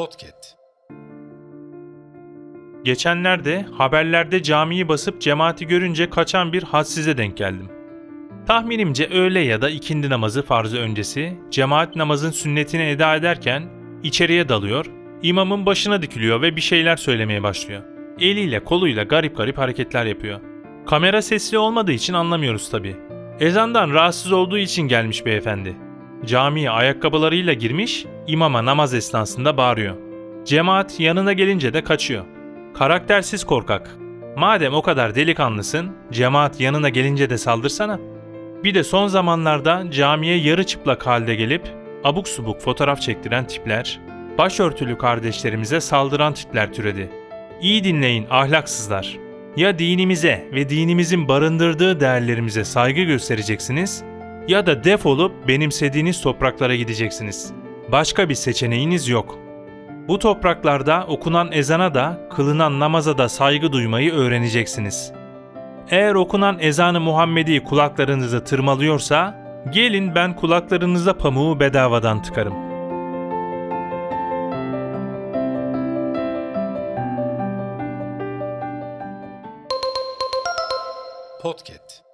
Podcast. Geçenlerde haberlerde camiyi basıp cemaati görünce kaçan bir hadsize denk geldim. Tahminimce öğle ya da ikindi namazı farzı öncesi cemaat namazın sünnetini eda ederken içeriye dalıyor, imamın başına dikiliyor ve bir şeyler söylemeye başlıyor. Eliyle koluyla garip garip hareketler yapıyor. Kamera sesli olmadığı için anlamıyoruz tabi. Ezandan rahatsız olduğu için gelmiş beyefendi. Camiye ayakkabılarıyla girmiş, imama namaz esnasında bağırıyor. Cemaat yanına gelince de kaçıyor. Karaktersiz korkak. Madem o kadar delikanlısın, cemaat yanına gelince de saldırsana. Bir de son zamanlarda camiye yarı çıplak halde gelip abuk subuk fotoğraf çektiren tipler, başörtülü kardeşlerimize saldıran tipler türedi. İyi dinleyin ahlaksızlar. Ya dinimize ve dinimizin barındırdığı değerlerimize saygı göstereceksiniz ya da defolup benimsediğiniz topraklara gideceksiniz. Başka bir seçeneğiniz yok.'' Bu topraklarda okunan ezana da, kılınan namaza da saygı duymayı öğreneceksiniz. Eğer okunan ezanı Muhammedi kulaklarınızı tırmalıyorsa, gelin ben kulaklarınıza pamuğu bedavadan tıkarım. Podcast.